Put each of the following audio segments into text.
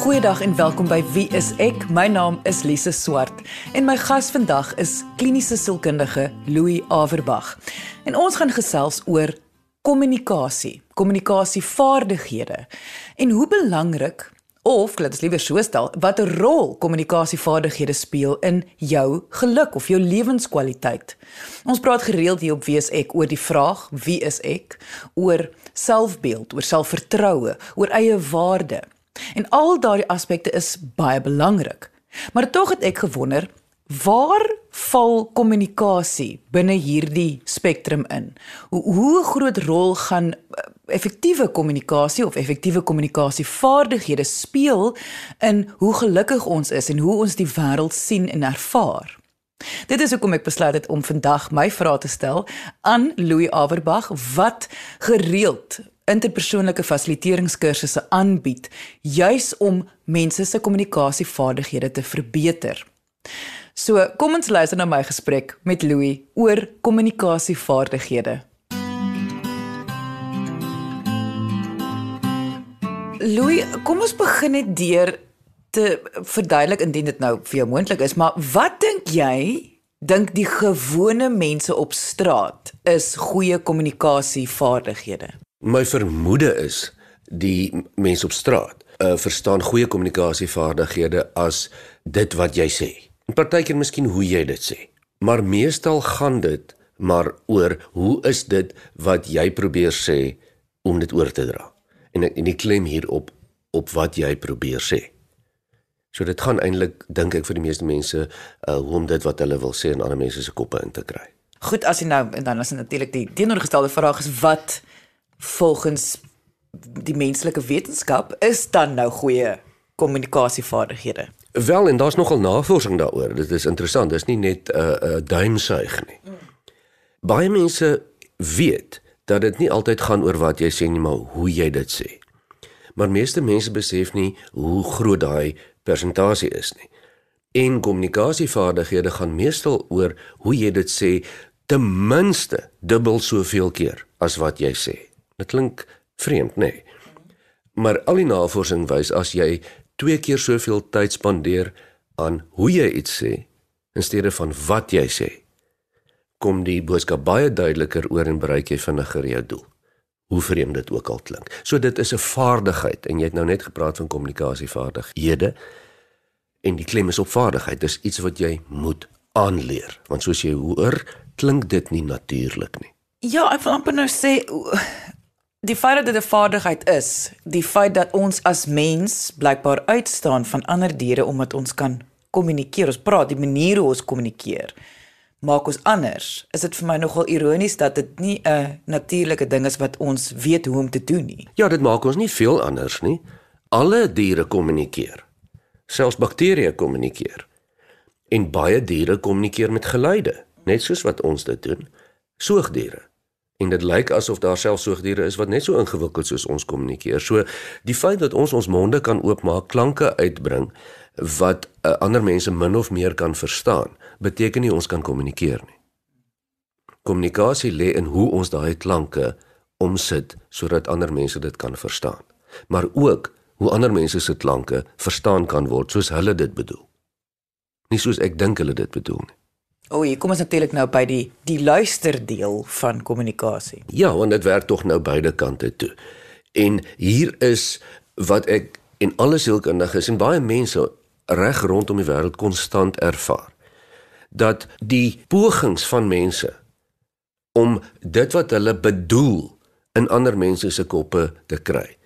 Goeiedag en welkom by Wie is ek? My naam is Lise Swart en my gas vandag is kliniese sielkundige Louis Averbag. En ons gaan gesels oor kommunikasie, kommunikasievaardighede en hoe belangrik of laat ons liewer so stel, watter rol kommunikasievaardighede speel in jou geluk of jou lewenskwaliteit. Ons praat gereeld hier op Wie is ek oor die vraag wie is ek? oor selfbeeld, oor selfvertroue, oor eie waarde. En al daardie aspekte is baie belangrik. Maar tog het ek gewonder, waar val kommunikasie binne hierdie spektrum in? Hoe hoe groot rol gaan eh, effektiewe kommunikasie of effektiewe kommunikasievaardighede speel in hoe gelukkig ons is en hoe ons die wêreld sien en ervaar? Dit is hoekom ek besluit het om vandag my vrae te stel aan Louis Averbag wat gereeld interpersoonlike fasiliteeringskursusse aanbied juis om mense se kommunikasievaardighede te verbeter. So, kom ons luister na my gesprek met Louis oor kommunikasievaardighede. Louis, kom ons begin net deur te verduidelik indien dit nou vir jou moontlik is, maar wat dink jy dink die gewone mense op straat is goeie kommunikasievaardighede? My vermoede is die mense op straat uh, verstaan goeie kommunikasievaardighede as dit wat jy sê. En partykeer miskien hoe jy dit sê. Maar meestal gaan dit maar oor hoe is dit wat jy probeer sê om dit oor te dra. En en die klem hier op op wat jy probeer sê. So dit gaan eintlik dink ek vir die meeste mense uh hoe om dit wat hulle wil sê in ander mense se koppe in te kry. Goed, as jy nou en dan is natuurlik die teenoorgestelde vraag is wat volgens die menslike wetenskap is dan nou goeie kommunikasievaardighede. Wel en daar's nogal navorsing daaroor. Dit is interessant. Dis nie net 'n uh, 'n uh, duimsuig nie. Mm. Baie mense weet dat dit nie altyd gaan oor wat jy sê nie, maar hoe jy dit sê. Maar meeste mense besef nie hoe groot daai persentasie is nie. En kommunikasievaardighede gaan meestal oor hoe jy dit sê ten minste dubbel soveel keer as wat jy sê. Dit klink vreemd, nê? Nee. Maar al die navorsing wys as jy twee keer soveel tyd spandeer aan hoe jy iets sê in steede van wat jy sê, kom die boodskap baie duideliker oor en bereik jy vinniger jou doel. Hoe vreemd dit ook al klink. So dit is 'n vaardigheid en jy het nou net gepraat van kommunikasievaardighede en die klem is op vaardigheid. Dis iets wat jy moet aanleer, want soos jy hoor, klink dit nie natuurlik nie. Ja, ek wil amper nou sê die feit dat dit 'n vaardigheid is, die feit dat ons as mens blykbaar uitstaan van ander diere omdat ons kan kommunikeer, ons praat, die manier hoe ons kommunikeer maak ons anders. Is dit vir my nogal ironies dat dit nie 'n natuurlike ding is wat ons weet hoe om te doen nie. Ja, dit maak ons nie veel anders nie. Alle diere kommunikeer selfs bakterieë kommunikeer. En baie diere kommunikeer met geluide, net soos wat ons dit doen. Soogdiere. En dit lyk asof daar selfs soogdiere is wat net so ingewikkeld soos ons kommunikeer. So die feit dat ons ons monde kan oopmaak, klanke uitbring wat uh, ander mense min of meer kan verstaan, beteken nie ons kan kommunikeer nie. Kommunikasie lê in hoe ons daai klanke omsit sodat ander mense dit kan verstaan. Maar ook hoe ander mense se klanke verstaan kan word soos hulle dit bedoel. Nie soos ek dink hulle dit bedoel nie. O, hier kom ons natuurlik nou by die die luisterdeel van kommunikasie. Ja, want dit werk tog nou beide kante toe. En hier is wat ek en alle sielkundiges en baie mense reg rondom die wêreld konstant ervaar dat die pogings van mense om dit wat hulle bedoel in ander mense se koppe te kry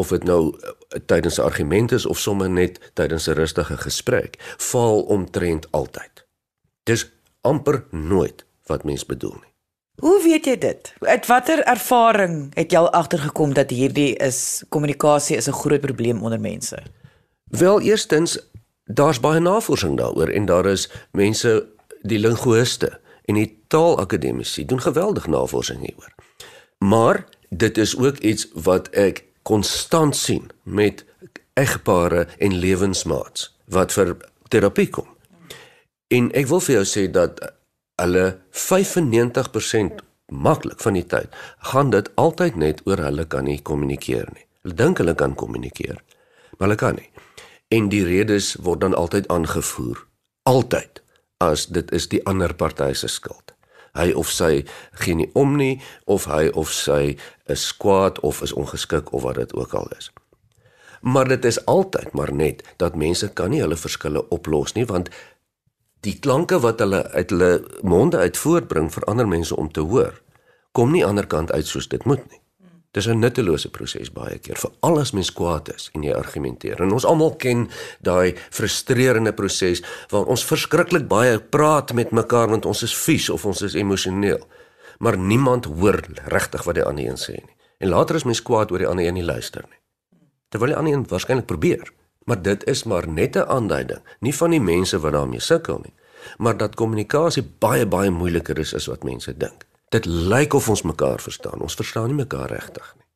of dit nou uh, tydens 'n argument is of sommer net tydens 'n rustige gesprek, val omtrent altyd. Dis amper nooit wat mens bedoel nie. Hoe weet jy dit? Uit watter ervaring het jy al agtergekom dat hierdie is kommunikasie is 'n groot probleem onder mense? Wel, eerstens daar's baie navorsing daaroor en daar is mense die linguiste en die taalakademici doen geweldig navorsing hieroor. Maar dit is ook iets wat ek konstant sien met egpare en lewensmaats wat vir terapie kom. En ek wil vir jou sê dat hulle 95% maklik van die tyd gaan dit altyd net oor hulle kan nie kommunikeer nie. Hulle dink hulle kan kommunikeer, maar hulle kan nie. En die redes word dan altyd aangevoer. Altyd as dit is die ander party se skuld. Hy of sy gee nie om nie of hy of sy is kwaad of is ongeskik of wat dit ook al is. Maar dit is altyd maar net dat mense kan nie hulle verskille oplos nie want die klanke wat hulle uit hulle monde uit voortbring vir ander mense om te hoor, kom nie aan die ander kant uit soos dit moet nie. Dis 'n nuttelose proses baie keer vir al as mens kwaad is en jy argumenteer. En ons almal ken daai frustrerende proses waar ons verskriklik baie praat met mekaar want ons is vies of ons is emosioneel. Maar niemand hoor regtig wat die ander een sê nie. En later is mens kwaad oor die ander een nie luister nie. Terwyl die ander een waarskynlik probeer. Maar dit is maar net 'n aanduiding, nie van die mense wat daarmee sukkel nie, maar dat kommunikasie baie baie moeiliker is as wat mense dink. Dit lyk of ons mekaar verstaan. Ons verstaan nie mekaar regtig nie.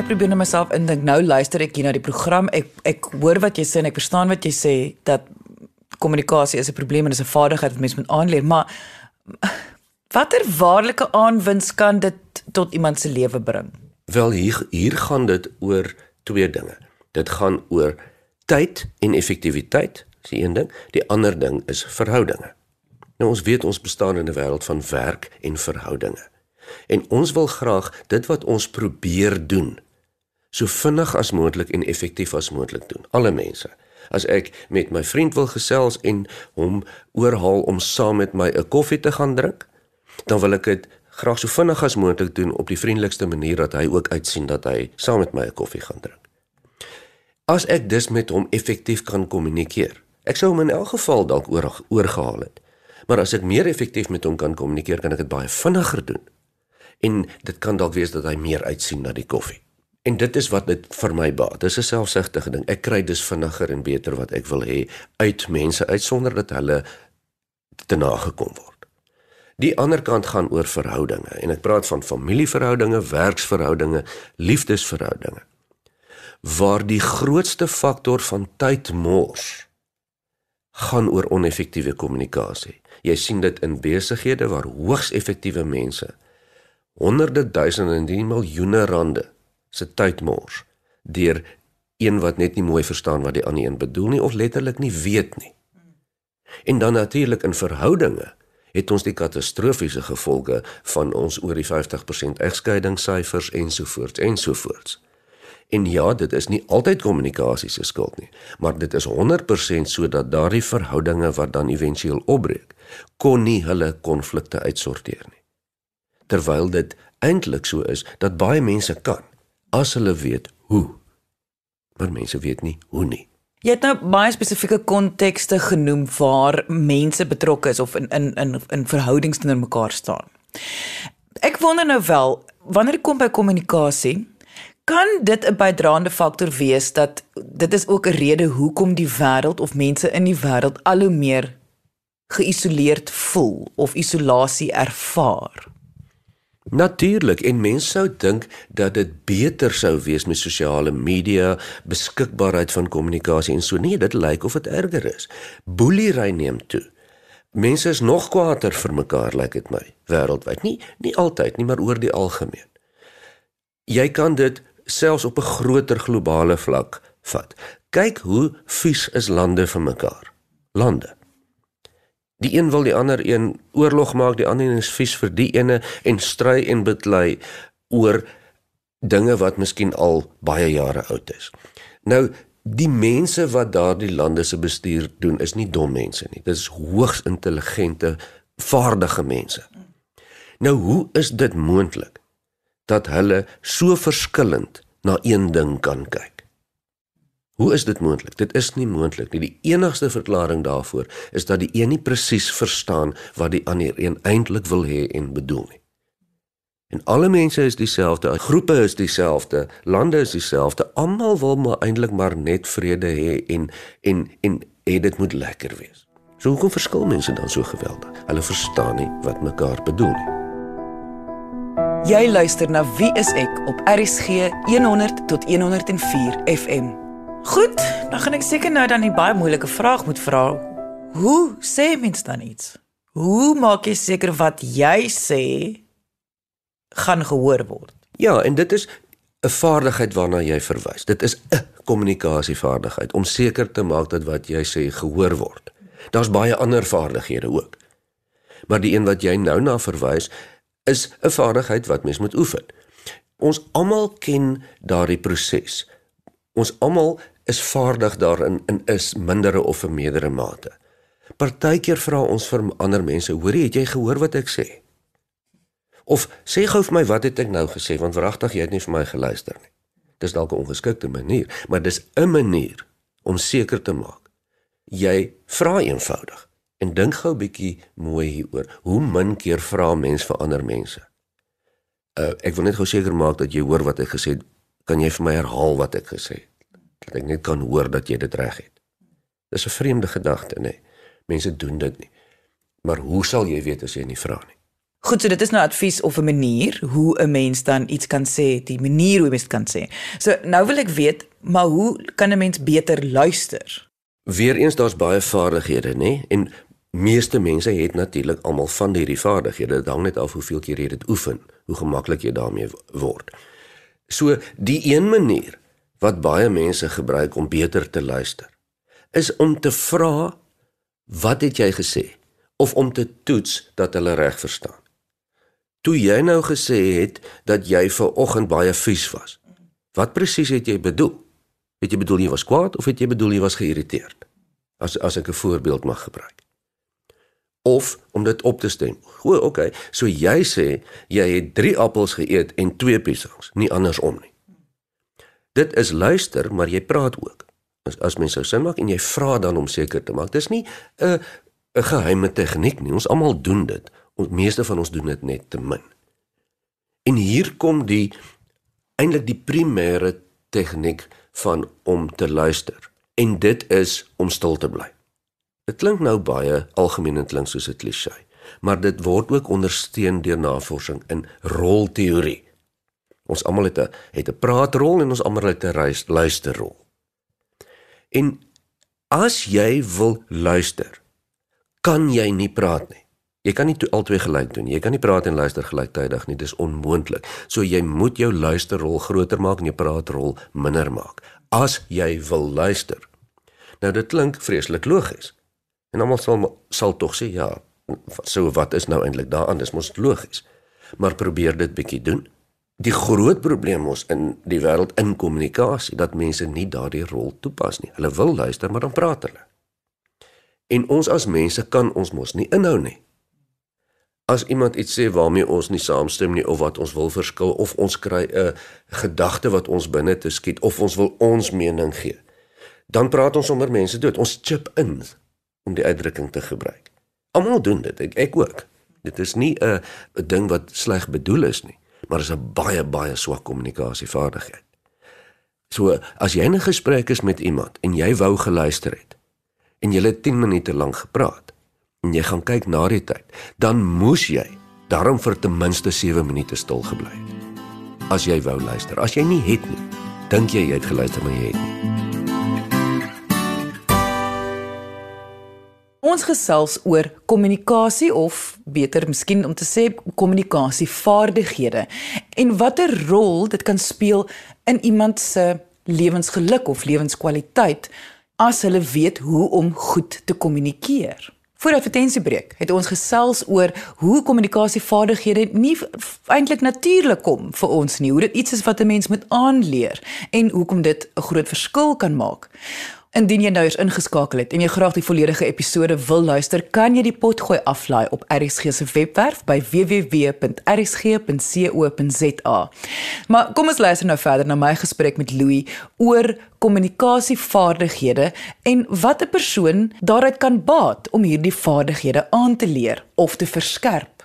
Ek probeer net myself indink. Nou luister ek hier na die program. Ek ek hoor wat jy sê en ek verstaan wat jy sê dat kommunikasie is 'n probleem en dis 'n vaardigheid wat mens moet aanleer, maar watter waarlike aanwins kan dit tot iemand se lewe bring? Wel hier hier gaan dit oor twee dinge. Dit gaan oor tyd en effektiwiteit, is een ding. Die ander ding is verhoudinge. Nou ons weet ons bestaan in 'n wêreld van werk en verhoudinge. En ons wil graag dit wat ons probeer doen so vinnig as moontlik en effektief as moontlik doen. Alle mense. As ek met my vriend wil gesels en hom oorhaal om saam met my 'n koffie te gaan drink, dan wil ek dit graag so vinnig as moontlik doen op die vriendelikste manier dat hy ook uitsien dat hy saam met my 'n koffie gaan drink. As ek dus met hom effektief kan kommunikeer. Ek sou hom in elk geval dalk oor oorgehaal het. Maar as ek meer effektief met hom kan kommunikeer, kan ek dit baie vinniger doen. En dit kan dalk wees dat hy meer uitsien na die koffie. En dit is wat dit vir my baat. Dis 'n selfsugtige ding. Ek kry dus vinniger en beter wat ek wil hê uit mense uit sonder dat hulle te nagekom word. Die ander kant gaan oor verhoudinge en ek praat van familieverhoudinge, werksverhoudinge, liefdesverhoudinge. Waar die grootste faktor van tyd mors gaan oor oneffektiewe kommunikasie. Jy sien dit in besighede waar hoogs effektiewe mense honderde duisende en nie miljoene rande se tyd mors deur een wat net nie mooi verstaan wat die ander een bedoel nie of letterlik nie weet nie. En dan natuurlik in verhoudinge het ons die katastrofiese gevolge van ons oor die 50% egskeidingssyfers ensovoorts ensovoorts. En ja, dit is nie altyd kommunikasie se skuld nie, maar dit is 100% sodat daardie verhoudinge wat dan éventueel opbreek, kon nie hulle konflikte uitsorteer nie. Terwyl dit eintlik so is dat baie mense kan as hulle weet hoe. Maar mense weet nie hoe nie. Jy het nou baie spesifieke kontekste genoem waar mense betrokke is of in in in in verhoudings teenoor mekaar staan. Ek wonder nou wel, wanneer dit kom by kommunikasie, kan dit 'n bydraende faktor wees dat dit is ook 'n rede hoekom die wêreld of mense in die wêreld al hoe meer geïsoleerd voel of isolasie ervaar. Natuurlik en mense sou dink dat dit beter sou wees met sosiale media, beskikbaarheid van kommunikasie en so nee, dit lyk of dit erger is. Boelery neem toe. Mense is nog kwaader vir mekaar, lyk dit my, wêreldwyd. Nie nie altyd nie, maar oor die algemeen. Jy kan dit selfs op 'n groter globale vlak vat. Kyk hoe vies is lande vir mekaar. Lande. Die een wil die ander een oorlog maak, die ander een is vies vir die ene en stry en beklei oor dinge wat miskien al baie jare oud is. Nou die mense wat daardie lande se bestuur doen is nie dom mense nie. Dit is hoogs intelligente, vaardige mense. Nou hoe is dit moontlik dat hulle so verskillend na een ding kan kyk? Hoe is dit moontlik? Dit is nie moontlik nie. Die enigste verklaring daarvoor is dat die een nie presies verstaan wat die ander een eintlik wil hê en bedoel nie. En alle mense is dieselfde, groepe is dieselfde, lande is dieselfde. Almal wil maar eintlik maar net vrede hê en en en hê dit moet lekker wees. So hoekom verskil mense dan so geweldig? Hulle verstaan nie wat mekaar bedoel nie. Jy luister na Wie is ek op RSG 100 tot 104 FM. Goed, dan gaan ek seker nou dan die baie moeilike vraag moet vra. Hoe sê mens dan iets? Hoe maak jy seker wat jy sê gaan gehoor word? Ja, en dit is 'n vaardigheid waarna jy verwys. Dit is 'n kommunikasievaardigheid om seker te maak dat wat jy sê gehoor word. Daar's baie ander vaardighede ook. Maar die een wat jy nou na verwys, is 'n vaardigheid wat mens moet oefen. Ons almal ken daardie proses. Ons almal is vaardig daarin in is mindere of 'n meerdere mate. Partykeer vra ons vir ander mense, "Hoorie, het jy gehoor wat ek sê?" Of sê gou vir my wat het ek nou gesê want wragtig jy het nie vir my geluister nie. Dis dalk 'n ongeskikte manier, maar dis 'n manier om seker te maak. Jy vra eenvoudig en dink gou 'n bietjie mooi hieroor. Hoe min keer vra mens vir ander mense? Uh, ek wil net gou seker maak dat jy hoor wat ek gesê het. Kan jy vir my herhaal wat ek gesê het? Dat ek net kan hoor dat jy dit reg het. Dis 'n vreemde gedagte, nê? Nee. Mense doen dit nie. Maar hoe sal jy weet as jy nie vra nie? Goed, so dit is nou advies of 'n manier hoe 'n mens dan iets kan sê, die manier hoe jy dit kan sê. So nou wil ek weet, maar hoe kan 'n mens beter luister? Weereens daar's baie vaardighede, nê? En meeste mense het natuurlik almal van hierdie vaardighede. Dit hang net af hoeveel keer jy dit oefen, hoe gemaklik jy daarmee word. So die een manier wat baie mense gebruik om beter te luister, is om te vra wat het jy gesê of om te toets dat hulle reg verstaan. Toe jy nou gesê het dat jy ver oggend baie vies was. Wat presies het jy bedoel? Het jy bedoel jy was kwaad of het jy bedoel jy was geïrriteerd? As as ek 'n voorbeeld mag gebruik. Of om dit op te stem. O, okay. So jy sê jy het 3 appels geëet en 2 piesangs, nie andersom nie. Dit is luister, maar jy praat ook. As as mens sou sin maak en jy vra dan om seker te maak. Dis nie 'n 'n geheime tegniek nie. Ons almal doen dit. Ons meeste van ons doen dit net te min. En hier kom die eintlik die primêre tegniek van om te luister. En dit is om stil te bly. Dit klink nou baie algemeen en klink soos 'n klise, maar dit word ook ondersteun deur navorsing in rolteorie. Ons almal het 'n het 'n praatrol en ons almal het 'n luisterrol. En as jy wil luister, kan jy nie praat nie. Jy kan nie albei gelyk doen nie. Jy kan nie praat en luister gelyktydig nie. Dis onmoontlik. So jy moet jou luisterrol groter maak en jou praatrol minder maak as jy wil luister. Nou dit klink vreeslik logies. En almal sal sal tog sê ja, so wat is nou eintlik daaraan? Dis mos logies. Maar probeer dit bietjie doen. Die groot probleem ons in die wêreld in kommunikasie dat mense nie daardie rol toepas nie. Hulle wil luister, maar dan praat hulle. En ons as mense kan ons mos nie inhou nie as iemand iets sê waarmee ons nie saamstem nie of wat ons wil verskil of ons kry 'n gedagte wat ons binne te skiet of ons wil ons mening gee dan praat ons sommer mense dood ons chip in om die uitdrukking te gebruik almal doen dit ek, ek ook dit is nie 'n 'n ding wat sleg bedoel is nie maar is 'n baie baie swak kommunikasievaardigheid so as jy 'n gesprek is met iemand en jy wou geluister het en jy het 10 minute lank gepraat en jy gaan kyk na die tyd, dan moes jy daarom vir ten minste 7 minute stil gebly het. As jy wou luister, as jy nie het nie, dink jy jy het geluister maar jy het nie. Ons gesels oor kommunikasie of beter miskien om te sê kommunikasievaardighede en watter rol dit kan speel in iemand se lewensgeluk of lewenskwaliteit as hulle weet hoe om goed te kommunikeer. Voor advertensiebreek het ons gesels oor hoe kommunikasievaardighede nie eintlik natuurlik kom vir ons nie, hoe dit iets is wat 'n mens moet aanleer en hoekom dit 'n groot verskil kan maak. Indien jy nou eens ingeskakel het en jy graag die volledige episode wil luister, kan jy die potgooi aflaai op RSG se webwerf by www.rsg.co.za. Maar kom ons luister nou verder na my gesprek met Louis oor kommunikasievaardighede en wat 'n persoon daaruit kan baat om hierdie vaardighede aan te leer of te verskerp.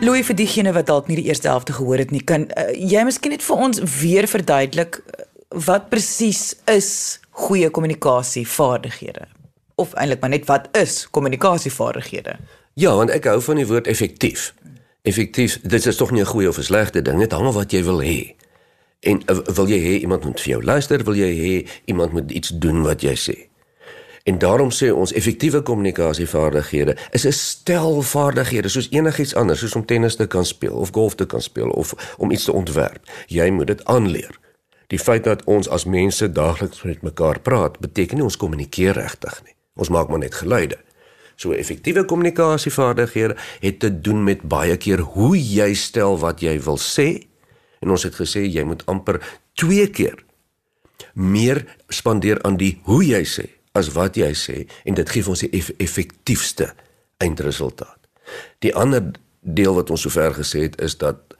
Louis vir diegene wat dalk nie die eerste helfte gehoor het nie, kan uh, jy miskien net vir ons weer verduidelik uh, wat presies is goeie kommunikasievaardighede? Of eintlik maar net wat is kommunikasievaardighede? Ja, want ek hou van die woord effektief. Effektief, dit is tog nie 'n goeie of 'n slegte ding, dit hang af wat jy wil hê. En uh, wil jy hê iemand moet vir jou luister, wil jy hê iemand moet iets doen wat jy sê? En daarom sê ons effektiewe kommunikasievaardighede is 'n stel vaardighede soos enigiets anders, soos om tennis te kan speel of golf te kan speel of om iets te ontwerp. Jy moet dit aanleer. Die feit dat ons as mense daagliks met mekaar praat, beteken nie ons kommunikeer regtig nie. Ons maak maar net geluide. So effektiewe kommunikasievaardighede het te doen met baie keer hoe jy stel wat jy wil sê. En ons het gesê jy moet amper 2 keer meer spandeer aan die hoe jy sê as wat jy sê en dit gee ons die eff effektiefste eindresultaat. Die ander deel wat ons sover gesê het is dat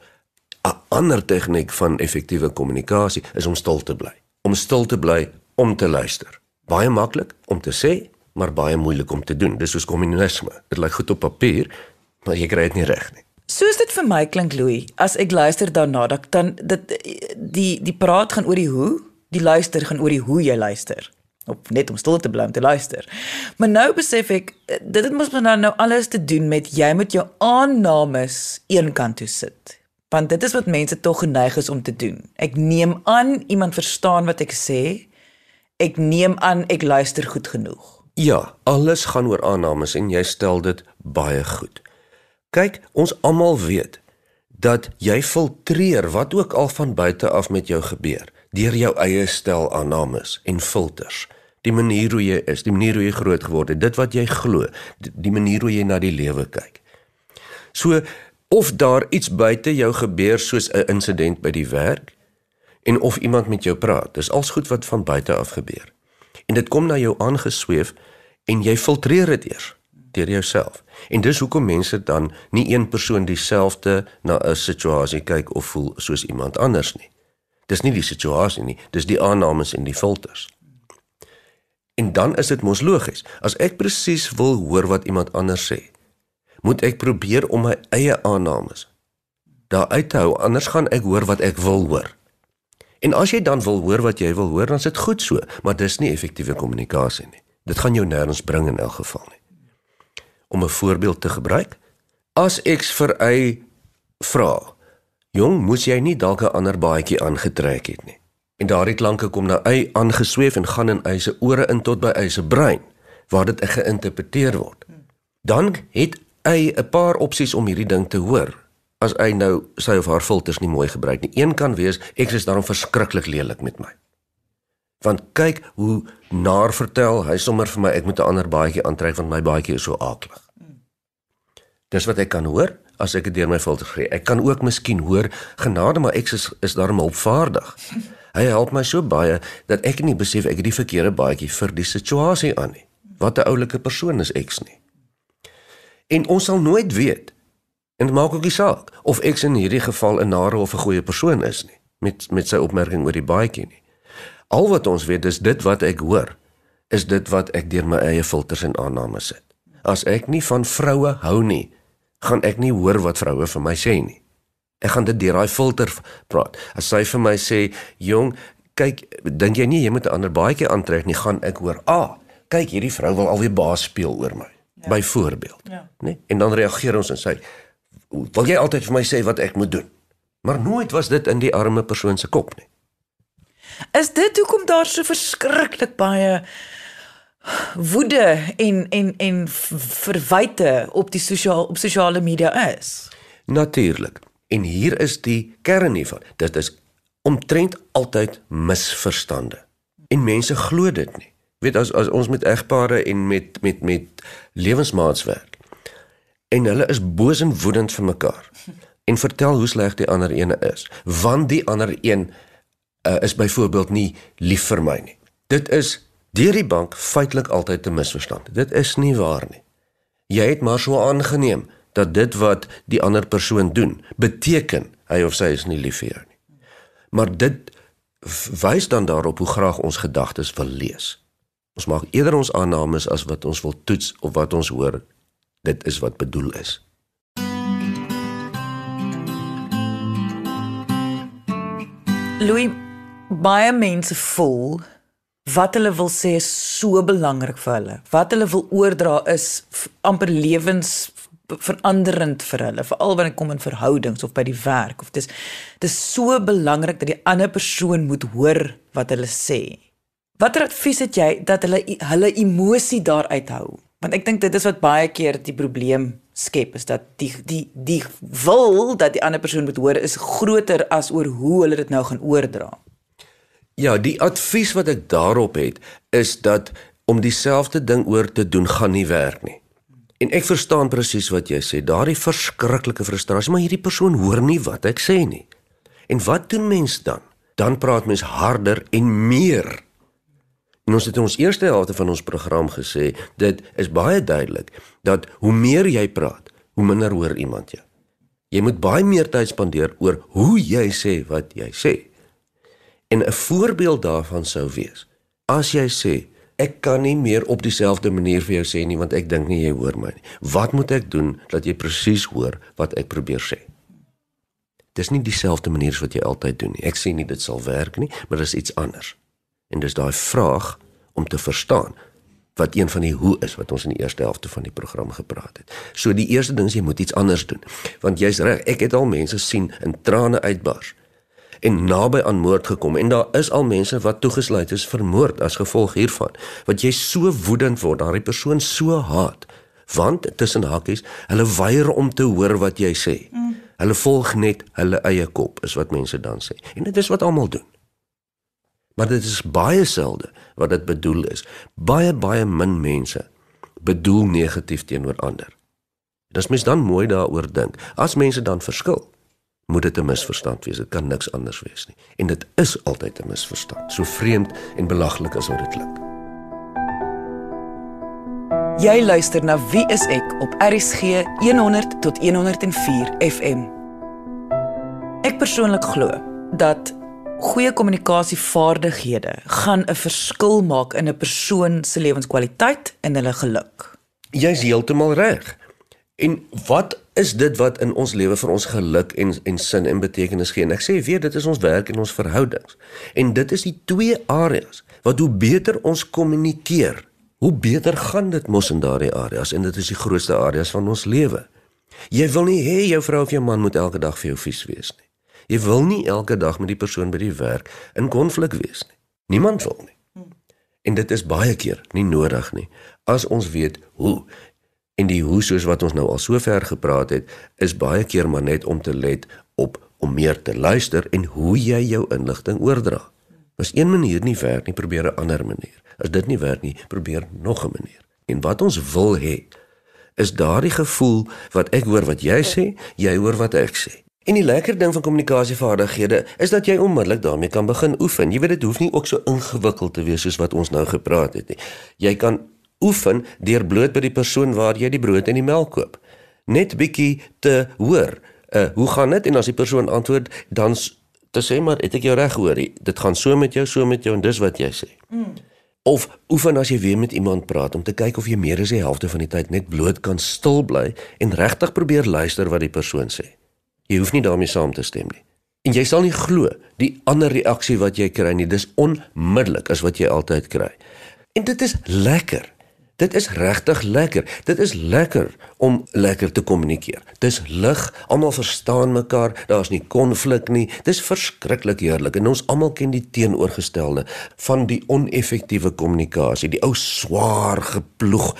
'n ander tegniek van effektiewe kommunikasie is om stil te bly. Om stil te bly om te luister. Baie maklik om te sê, maar baie moeilik om te doen. Dis soos kommunisme. Dit lyk goed op papier, maar jy kry dit nie reg nie. Soos dit vir my klink Louis, as ek luister daarna, dan dit die die praat gaan oor die hoe, die luister gaan oor die hoe jy luister op net om stil te bly om te luister. Maar nou besef ek dit het mos nou nou alles te doen met jy moet jou aannames eenkant toe sit. Want dit is wat mense tog geneig is om te doen. Ek neem aan iemand verstaan wat ek sê. Ek neem aan ek luister goed genoeg. Ja, alles gaan oor aannames en jy stel dit baie goed. Kyk, ons almal weet dat jy filtreer wat ook al van buite af met jou gebeur deur jou eie stel aannames en filters die manier hoe jy is, die manier hoe jy groot geword het, dit wat jy glo, die, manier hoe jy na die lewe kyk. So of daar iets buite jou gebeur soos 'n insident by die werk en of iemand met jou praat, dis als goed wat van buite af gebeur. En dit kom na jou aangesweef en jy filtreer dit eers deur jouself. En dis hoekom mense dan nie een persoon dieselfde na 'n situasie kyk of voel soos iemand anders nie. Dis nie die situasie nie, dis die aannames en die filters. En dan is dit mos logies. As ek presies wil hoor wat iemand anders sê, moet ek probeer om my eie aannames daar uit te hou, anders gaan ek hoor wat ek wil hoor. En as jy dan wil hoor wat jy wil hoor, dan is dit goed so, maar dis nie effektiewe kommunikasie nie. Dit gaan jou nêrens bring in elk geval nie. Om 'n voorbeeld te gebruik, as ek vir hy vra, "Jong, moes jy nie dalk 'n ander baadjie aangetrek het nie?" En daardie klanke kom nou hy aangesweef en gaan in hy se ore in tot by hy se brein waar dit geïnterpreteer word. Dan het hy 'n paar opsies om hierdie ding te hoor. As hy nou sy of haar filters nie mooi gebruik nie. Een kan wees ek is daarom verskriklik lelik met my. Want kyk hoe naar vertel hy sommer vir my ek moet 'n ander baadjie aantrek want my baadjie is so aaklig. Dis wat ek kan hoor as ek dit deur my filter gee. Ek kan ook miskien hoor genade maar ek is is daarom hulpvaardig. Hy help my so baie dat ek nie besef ek het die verkeerde baadjie vir die situasie aan nie. Wat 'n oulike persoon is ek nie. En ons sal nooit weet en dit maak ook nie saak of ek in hierdie geval 'n nare of 'n goeie persoon is nie met met sy opmerking oor die baadjie nie. Al wat ons weet is dit wat ek hoor is dit wat ek deur my eie filters en aannames sit. As ek nie van vroue hou nie, gaan ek nie hoor wat vroue vir my sê nie. Ek gaan dit deur daai filter praat. As sy vir my sê, "Jong, kyk, dink jy nie jy moet 'n ander baadjie aantrek nie?" gaan ek hoor, "Ah, kyk, hierdie vrou wil alweer baas speel oor my." Ja. Byvoorbeeld, ja. né? Nee? En dan reageer ons en sê, "Wil jy altyd vir my sê wat ek moet doen?" Maar nooit was dit in die arme persoon se kop nie. Is dit hoekom daar so verskriklik baie woede en en en verwyte op die sosiaal op sosiale media is? Natuurlik. En hier is die kern hiervan. Dit is omtrent altyd misverstande. En mense glo dit nie. Weet as as ons met egpare en met met met lewensmaats werk. En hulle is boos en woedend vir mekaar. En vertel hoe sleg die ander ene is, want die ander een uh, is byvoorbeeld nie lief vir my nie. Dit is deur die bank feitelik altyd 'n misverstand. Dit is nie waar nie. Jy het maar so aangeneem dat dit wat die ander persoon doen beteken hy of sy is nie lief vir jou nie. Maar dit wys dan daarop hoe graag ons gedagtes wil lees. Ons maak eerder ons aannames as wat ons wil toets of wat ons hoor dit is wat bedoel is. Louis baie mense voel wat hulle wil sê is so belangrik vir hulle. Wat hulle wil oordra is amper lewens veranderend vir hulle, veral wanneer dit kom in verhoudings of by die werk of dis dis so belangrik dat die ander persoon moet hoor wat hulle sê. Watter advies het jy dat hulle hulle emosie daar uithou? Want ek dink dit is wat baie keer die probleem skep is dat die die die wil dat die ander persoon moet hoor is groter as oor hoe hulle dit nou gaan oordra. Ja, die advies wat ek daarop het is dat om dieselfde ding oor te doen gaan nie werk nie. En ek verstaan presies wat jy sê, daardie verskriklike frustrasie, maar hierdie persoon hoor nie wat ek sê nie. En wat doen mens dan? Dan praat mens harder en meer En ons het in ons eerste helfte van ons program gesê, dit is baie duidelik dat hoe meer jy praat, hoe minder hoor iemand jou. Jy moet baie meer tyd spandeer oor hoe jy sê wat jy sê. En 'n voorbeeld daarvan sou wees: as jy sê ek kan nie meer op dieselfde manier vir jou sê nie want ek dink nie jy hoor my nie. Wat moet ek doen dat jy presies hoor wat ek probeer sê? Dis nie dieselfde manier as wat jy altyd doen nie. Ek sê nie dit sal werk nie, maar dis iets anders. En dis daai vraag om te verstaan wat een van die hoe is wat ons in die eerste helfte van die program gepraat het. So die eerste ding is jy moet iets anders doen. Want jy's reg, ek het al mense sien in trane uitbars en naby aan moord gekom en daar is al mense wat toegesluit is vir moord as gevolg hiervan. Want jy so woedend word, daardie persoon so haat want tussen hakies, hulle weier om te hoor wat jy sê. Mm. Hulle volg net hulle eie kop, is wat mense dan sê. En dit is wat almal doen. Maar dit is baie selde wat dit bedoel is. Baie baie min mense bedoel negatief teenoor ander. Dis mens dan mooi daaroor dink. As mense dan verskil, moet dit 'n misverstand wees. Dit kan niks anders wees nie. En dit is altyd 'n misverstand. So vreemd en belaglik as wat dit klink. Jy luister na Wie is ek op RSG 100 tot 104 FM. Ek persoonlik glo dat goeie kommunikasievaardighede gaan 'n verskil maak in 'n persoon se lewenskwaliteit en hulle geluk. Jy's heeltemal reg. En wat is dit wat in ons lewe vir ons geluk en en sin en betekenis gee? En ek sê weer dit is ons werk en ons verhoudings. En dit is die twee areas wat hoe beter ons kommunikeer, hoe beter gaan dit mos in daardie areas en dit is die grootste areas van ons lewe. Jy wil nie hê jou vrou of jou man moet elke dag vir jou vies wees nie. Jy wil nie elke dag met die persoon by die werk in konflik wees nie. Niemand wil nie. En dit is baie keer nie nodig nie as ons weet hoe. En die hoe soos wat ons nou al sover gepraat het, is baie keer maar net om te let op om meer te luister en hoe jy jou inligting oordra. As een manier nie werk nie, probeer 'n ander manier. As dit nie werk nie, probeer nog 'n manier. En wat ons wil hê, is daardie gevoel wat ek hoor wat jy sê, jy hoor wat ek sê. En die lekker ding van kommunikasievaardighede is dat jy onmiddellik daarmee kan begin oefen. Jy weet dit hoef nie ook so ingewikkeld te wees soos wat ons nou gepraat het nie. Jy kan oefen deur bloot by die persoon waar jy die brood en die melk koop. Net bietjie te hoor. Uh hoe gaan dit? En as die persoon antwoord, dan te sê maar het ek jou reg gehoor? Dit gaan so met jou, so met jou en dis wat jy sê. Mm. Of oefen as jy weer met iemand praat om te kyk of jy meer as die helfte van die tyd net bloot kan stil bly en regtig probeer luister wat die persoon sê. Jy hoef nie daarmee saam te stem nie. En jy sal nie glo die ander reaksie wat jy kry nie. Dis onmiddellik as wat jy altyd kry. En dit is lekker. Dit is regtig lekker. Dit is lekker om lekker te kommunikeer. Dis lig, almal verstaan mekaar, daar's nie konflik nie. Dis verskriklik heerlik en ons almal ken die teenoorgestelde van die oneffektiewe kommunikasie, die ou swaar geploeg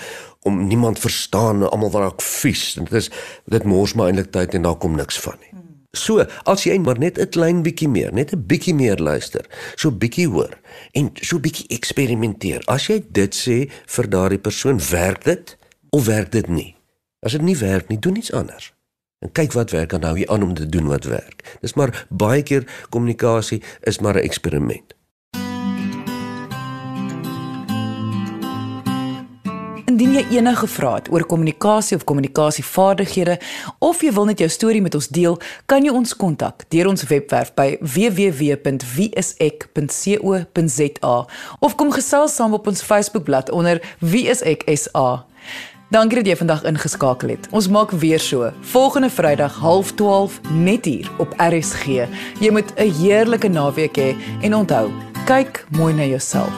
om niemand verstaan almal raak vies. Dit is dit mors maar eintlik tyd en daar kom niks van nie. So, as jy maar net 'n klein bietjie meer, net 'n bietjie meer luister, so bietjie hoor en so bietjie eksperimenteer. As jy dit sê vir daardie persoon, werk dit of werk dit nie? As dit nie werk nie, doen iets anders. En kyk wat werk en hou jy aan om te doen wat werk. Dis maar baie keer kommunikasie is maar 'n eksperiment. Indien jy enige vrae het oor kommunikasie of kommunikasievaardighede of jy wil net jou storie met ons deel, kan jy ons kontak deur ons webwerf by www.wieisek.co.za of kom gesels saam op ons Facebookblad onder wieiseksa. Dankie dat jy vandag ingeskakel het. Ons maak weer so volgende Vrydag 0.30 net hier op RSG. Jy moet 'n heerlike naweek hê en onthou, kyk mooi na jouself.